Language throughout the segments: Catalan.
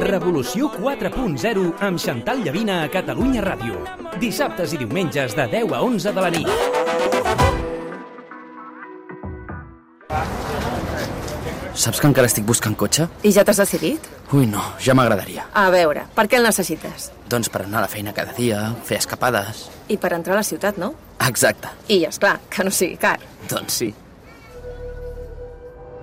Revolució 4.0 amb Xantal Llavina a Catalunya Ràdio. Dissabtes i diumenges de 10 a 11 de la nit. Saps que encara estic buscant cotxe? I ja t'has decidit? Ui, no, ja m'agradaria. A veure, per què el necessites? Doncs per anar a la feina cada dia, fer escapades... I per entrar a la ciutat, no? Exacte. I, és clar que no sigui car. Doncs sí.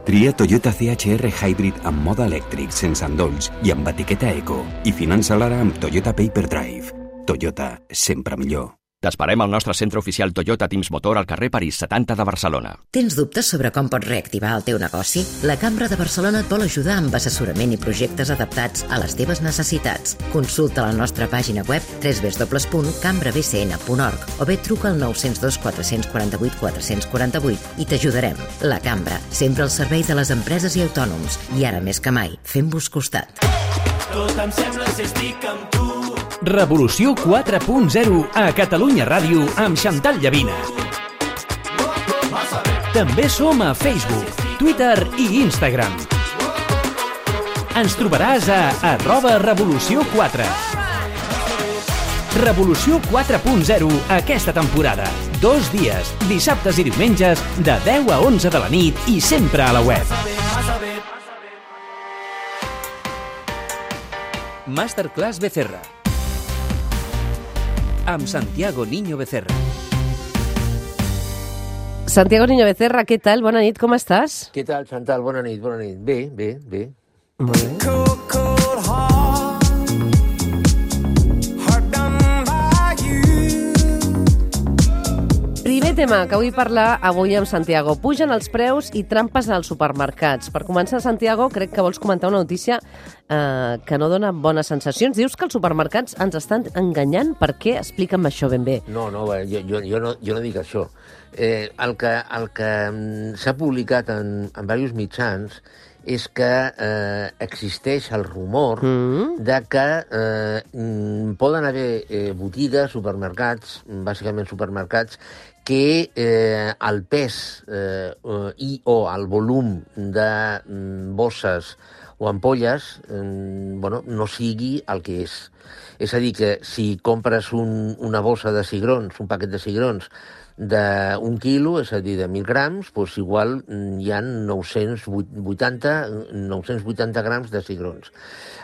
Tria Toyota CHR Hybrid amb mode elèctric, sense endolls i amb etiqueta eco. I finança l'ara amb Toyota Paper Drive. Toyota, sempre millor. T'esperem al nostre centre oficial Toyota Teams Motor al carrer París 70 de Barcelona. Tens dubtes sobre com pots reactivar el teu negoci? La Cambra de Barcelona et vol ajudar amb assessorament i projectes adaptats a les teves necessitats. Consulta la nostra pàgina web www.cambrabcn.org o bé truca al 902 448 448 i t'ajudarem. La Cambra, sempre al servei de les empreses i autònoms. I ara més que mai, fem-vos costat. Tot em sembla si estic amb tu. Revolució 4.0 a Catalunya Ràdio amb Xantal Llavina. També som a Facebook, Twitter i Instagram. Ens trobaràs a arroba Revolució 4. Revolució 4.0 aquesta temporada. Dos dies, dissabtes i diumenges, de 10 a 11 de la nit i sempre a la web. Masterclass Becerra amb Santiago Niño Becerra. Santiago Niño Becerra, què tal? Bona nit, com estàs? Què tal, Chantal? Bona nit, bona nit. Bé, bé, bé. Molt bé. Tema que vull parlar avui amb Santiago. Pugen els preus i trampes als supermercats. Per començar, Santiago, crec que vols comentar una notícia eh, que no dona bones sensacions. Dius que els supermercats ens estan enganyant. Per què? Explica'm això ben bé. No, no, bé, jo, jo, jo, no, jo no dic això. Eh, el que, el que mm, s'ha publicat en, en diversos mitjans és que eh, existeix el rumor Mm. de que eh, mm, poden haver eh, botigues, supermercats, bàsicament supermercats, que eh, el pes eh, eh, i o el volum de mm, bosses o ampolles eh, bueno, no sigui el que és. És a dir, que si compres un, una bossa de cigrons, un paquet de cigrons, d'un quilo, és a dir, de 1.000 grams, doncs igual mm, hi ha 980, 980 grams de cigrons.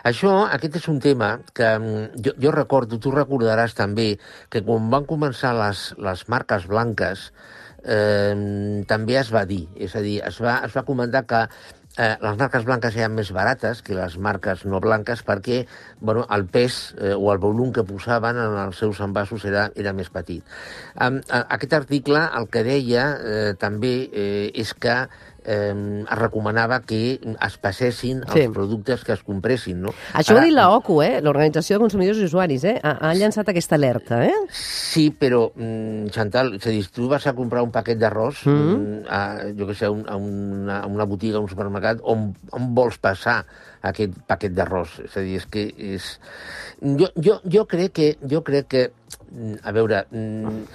Això, aquest és un tema que mm, jo, jo recordo, tu recordaràs també, que quan van començar les, les marques blanques, eh, també es va dir, és a dir, es va, es va comentar que eh, les marques blanques eren més barates que les marques no blanques perquè bueno, el pes eh, o el volum que posaven en els seus envasos era, era més petit. Um, aquest article el que deia eh, també eh, és que eh, es recomanava que es passessin els Sí. productes que es compressin. No? Això ho ha dit la OCU, eh? l'Organització de Consumidors i Usuaris. Eh? Ha, ha llançat aquesta alerta. Eh? Sí, però, mm, Chantal, és a dir, si tu vas a comprar un paquet d'arròs, mm. a, jo què sé, a, un, a, una, a una botiga, a un supermercat, on, on vols passar aquest paquet d'arròs? És a dir, és que és... Jo, jo, jo crec que... Jo crec que mm, a veure... mm,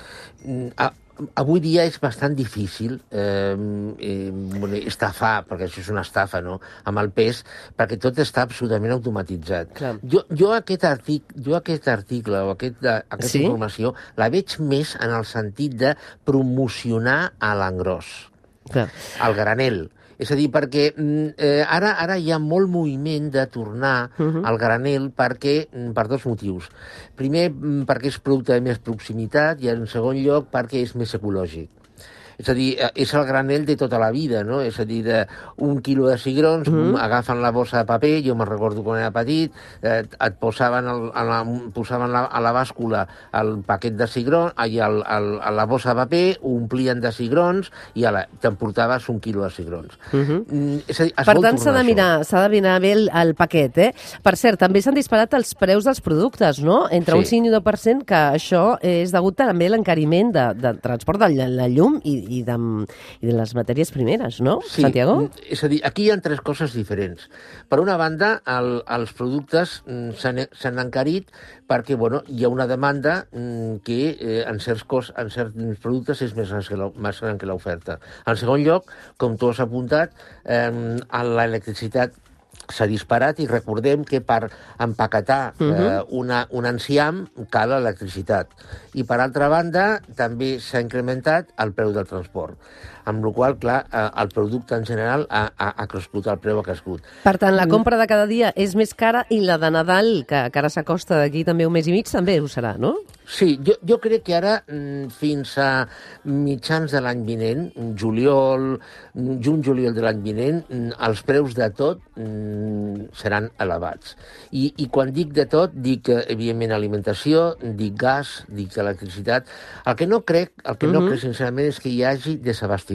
A, avui dia és bastant difícil eh, eh, bueno, estafar, perquè això és una estafa, no?, amb el pes, perquè tot està absolutament automatitzat. Clar. Jo, jo, aquest artic, jo aquest article o aquest, de, aquesta Sí? informació la veig més en el sentit de promocionar a l'engròs, Clar. al granel. És a dir, perquè mm, eh, ara ara hi ha molt moviment de tornar Mhm. al granel perquè, mm, per dos motius. Primer, mm, perquè és producte de més proximitat i, en segon lloc, perquè és més ecològic. És a dir, eh, és el granel de tota la vida, no? És a dir, de un quilo de cigrons, mm. -hmm. agafen la bossa de paper, jo me'n recordo quan era petit, eh, et posaven, el, a la, posaven la, a la bàscula el paquet de cigrons, i el, el, a la bossa de paper, ho omplien de cigrons i t'emportaves un quilo de cigrons. Mhm. Mm, és a dir, Per tant, s'ha de mirar, de mirar bé el, el paquet, eh? Per cert, també s'han disparat els preus dels productes, no? Entre Sí. un 5 i un 10%, que això és degut també a l'encariment de, de transport de la, la llum i, i, de, i de les matèries primeres, no, Sí, Santiago? mm, És a dir, aquí hi ha tres coses diferents. Per una banda, el, els productes mm, s'han encarit perquè bueno, hi ha una demanda mm, que eh, en, certs cos, en certs productes és més gran que l'oferta. En segon lloc, com tu has apuntat, eh, l'electricitat s'ha disparat i recordem que per empaquetar uh -huh. eh, una, un enciam cal electricitat. I, per altra banda, també s'ha incrementat el preu del transport. Amb la qual clar, eh, el producte en general ha, ha, ha crescut, el preu ha crescut. Per tant, la compra de cada dia és més cara i la de Nadal, que, que ara s'acosta d'aquí també un mes i mig, també ho serà, no? Sí, jo, jo crec que ara, mm, fins a mitjans de l'any vinent, juliol, juny-juliol de l'any vinent, mm, els preus de tot mm, seran elevats. I, I quan dic de tot, dic, eh, evidentment, alimentació, dic gas, dic electricitat. El que no crec, el que no Mhm. crec, sincerament, és que hi hagi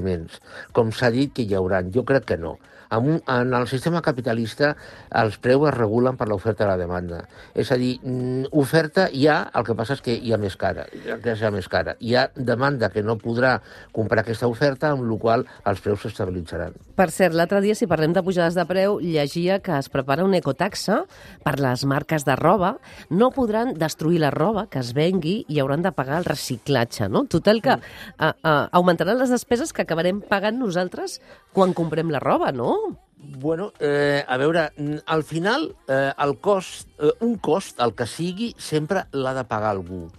desabastiments, com s'ha dit que hi hauran. Jo crec que no. En, un, en el sistema capitalista els preus es regulen per l'oferta i la demanda. És a dir, mm, oferta hi ha, el que passa és que hi ha més cara, que hi ha més cara. Hi ha demanda que no podrà comprar aquesta oferta, amb la qual els preus s'estabilitzaran. Per cert, l'altre dia, si parlem de pujades de preu, llegia que es prepara una ecotaxa per les marques de roba. No podran destruir la roba que es vengui i hauran de pagar el reciclatge, no? Total que a, a, augmentaran les despeses que acabarem pagant nosaltres quan comprem la roba, no? Bueno, eh, a veure, al final, eh, el cost, eh, un cost, el que sigui, sempre l'ha de pagar algú.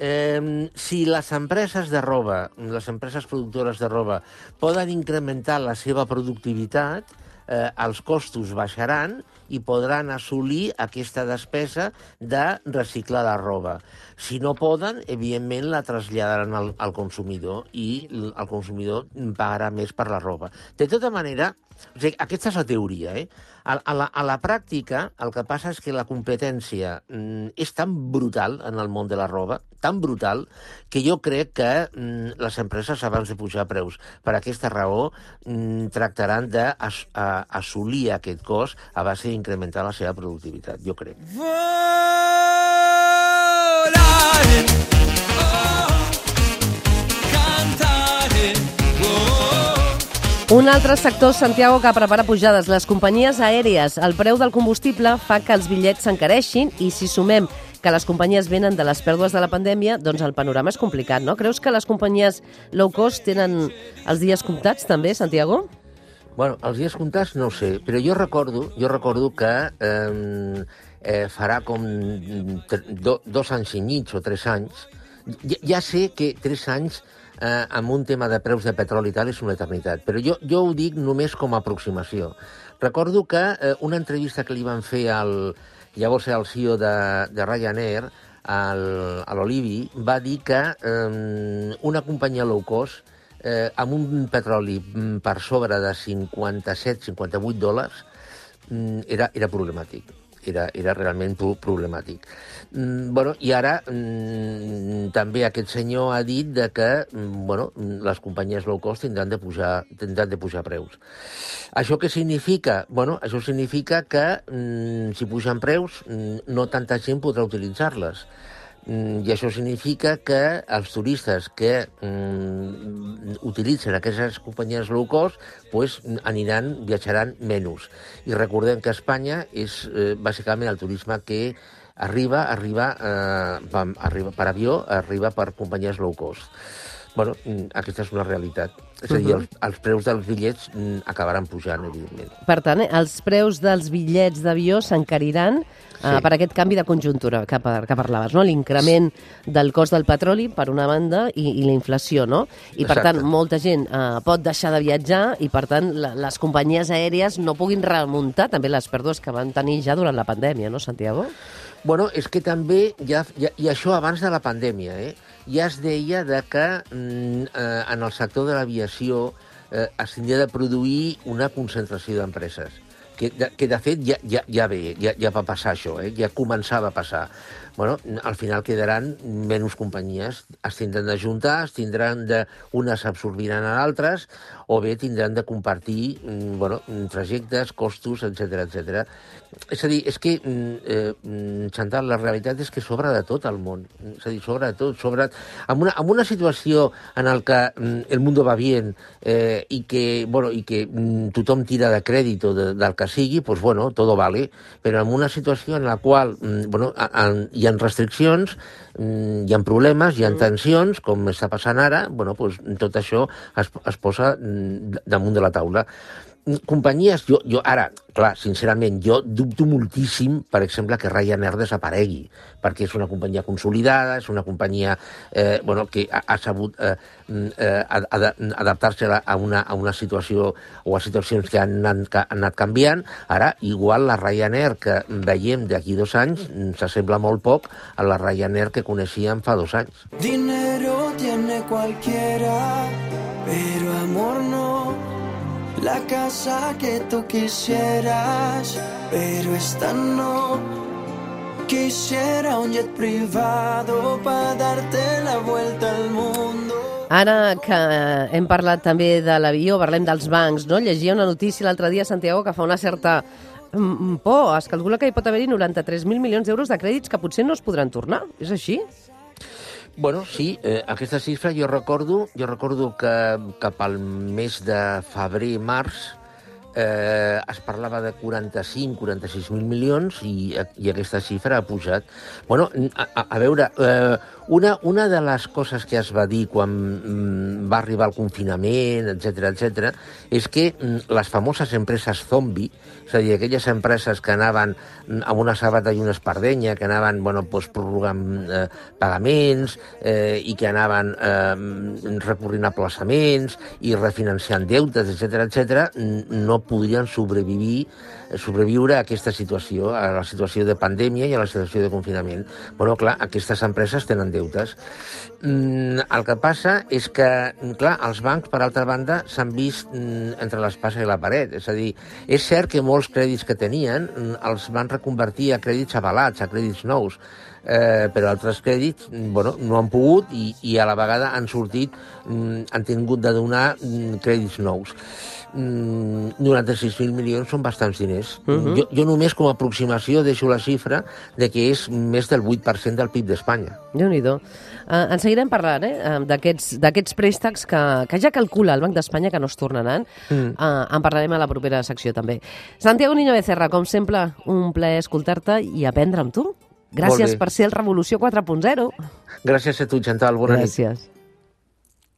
Eh, si les empreses de roba, les empreses productores de roba, poden incrementar la seva productivitat, eh, els costos baixaran i podran assolir aquesta despesa de reciclar la roba. Si no poden, evidentment la traslladaran al, al consumidor i el consumidor pagarà més per la roba. De tota manera, o sigui, aquesta és la teoria, eh? A, a, la, a la pràctica, el que passa és que la competència mm, és tan brutal en el món de la roba, tan brutal, que jo crec que mm, les empreses, abans de pujar preus, per aquesta raó, mm, tractaran d'assolir aquest cost a base d'incrementar la seva productivitat, jo crec. Volare, Un altre sector, Santiago, que prepara pujades, les companyies aèries. El preu del combustible fa que els bitllets s'encareixin i si sumem que les companyies venen de les pèrdues de la pandèmia, doncs el panorama és complicat, no? Creus que les companyies low cost tenen els dies comptats també, Santiago? Bueno, els dies comptats no sé, però jo recordo, jo recordo que eh, eh, farà com do, dos anys i mig o tres anys. Ja, ja sé que tres anys eh, amb un tema de preus de petroli i tal és una eternitat, però jo, jo ho dic només com a aproximació. Recordo que eh, una entrevista que li van fer al, llavors el CEO de, de Ryanair, al, a l'Olivi, va dir que eh, una companyia low cost eh, amb un petroli mm, per sobre de 57-58 dòlars mm, era, era problemàtic. Era, era realment pro- problemàtic. Mm, bueno, I ara mm, també aquest senyor ha dit de que mm, bueno, mm, les companyies low cost tindran de pujar, tindran de pujar preus. Això què significa? Bueno, això significa que mm, si pugen preus mm, no tanta gent podrà utilitzar-les. Mm, I això significa que els turistes que mm, utilitzen aquestes companyies low cost pues, aniran, viatjaran menys. I recordem que Espanya és eh, bàsicament el turisme que arriba, arriba, eh, pam, arriba per avió, arriba per companyies low cost. Bueno, mm, aquesta és una realitat. És a dir, els, els preus dels bitllets mm, acabaran pujant, evidentment. Per tant, eh, els preus dels bitllets d'avió s'encariran sí. Sí. per aquest canvi de conjuntura que, par que parlaves, no? l'increment del cost del petroli, per una banda, i, i la inflació, no? I, per Exacte. tant, molta gent eh, pot deixar de viatjar i, per tant, la, les companyies aèries no puguin remuntar també les pèrdues que van tenir ja durant la pandèmia, no, Santiago? Bueno, és que també, ja, ja, i això abans de la pandèmia, eh, ja es deia de que mm, eh, en el sector de l'aviació eh, es tindria de produir una concentració d'empreses. Que, que de fet ja, ja, ja ve, ja, ja va passar això, eh? ja començava a passar. Bueno, al final quedaran menys companyies, es tindran de juntar, es tindran de, unes absorbiran a altres, o bé tindran de compartir mm, bueno, trajectes, costos, etc etc. És a dir, és que, mm, eh, mm, Chantal, la realitat és que sobra de tot al món. És a dir, sobra de tot. Sobra... En, una, en una situació en el que mm, el mundo va bien eh, i que, bueno, i que mm, tothom tira de crèdit o de, del que sigui, pues bueno, todo vale. Però en una situació en la qual mm, bueno, a, hi ha restriccions, mm, hi ha problemes, hi ha tensions, com està passant ara, bueno, pues, tot això es, es posa mm, damunt de la taula. Companyies, jo, jo ara, clar, sincerament, jo dubto moltíssim, per exemple, que Ryanair desaparegui, perquè és una companyia consolidada, és una companyia eh, bueno, que ha, ha sabut eh, eh, ad- ad- adaptar-se a, una, a una situació o a situacions que han anat, que han anat canviant. Ara, igual la Ryanair que veiem d'aquí dos anys mm, s'assembla molt poc a la Ryanair que coneixíem fa dos anys. Dinero tiene cualquiera. La casa que tú quisieras, pero esta no. Quisiera un jet privado para darte la vuelta al mundo. Ara que hem parlat també de l'avió, parlem dels bancs, no? Llegia una notícia l'altre dia, Santiago, que fa una certa mm, por. Es calcula que hi pot haver-hi 93.000 milions d'euros de crèdits que potser no es podran tornar. És així? Bueno, sí, eh, aquesta xifra jo recordo, jo recordo que cap al mes de febrer-març eh, es parlava de 45-46.000 milions i, i aquesta xifra ha pujat. Bueno, a, a, a veure, eh, una, una de les coses que es va dir quan mm, va arribar el confinament, etc etc, és que mm, les famoses empreses zombi, és a dir, aquelles empreses que anaven mm, amb una sabata i una espardenya, que anaven bueno, doncs, prorrogant eh, pagaments eh, i que anaven eh, recorrent a plaçaments i refinanciant deutes, etc etc, no podrien sobreviure, sobreviure a aquesta situació, a la situació de pandèmia i a la situació de confinament. Bueno, clar, aquestes empreses tenen deutes. Mm, el que passa és que, clar, els bancs, per altra banda, s'han vist mm, entre l'espasa i la paret. És a dir, és cert que molts crèdits que tenien mm, els van reconvertir a crèdits avalats, a crèdits nous, eh, però altres crèdits bueno, no han pogut i, i a la vegada han sortit, han tingut de donar crèdits nous. Mm, 96.000 milions són bastants diners. Uh Mhm. -huh. jo, jo només com a aproximació deixo la xifra de que és més del 8% del PIB d'Espanya. déu nhi uh, En seguirem parlant eh? eh, d'aquests préstecs que, que ja calcula el Banc d'Espanya que no es tornaran. Mm. Uh, en parlarem a la propera secció també. Santiago Niño Becerra, com sempre, un plaer escoltar-te i aprendre amb tu. Gràcies per ser el Revolució 4.0. Gràcies a tu, Chantal. Bona nit. Gràcies.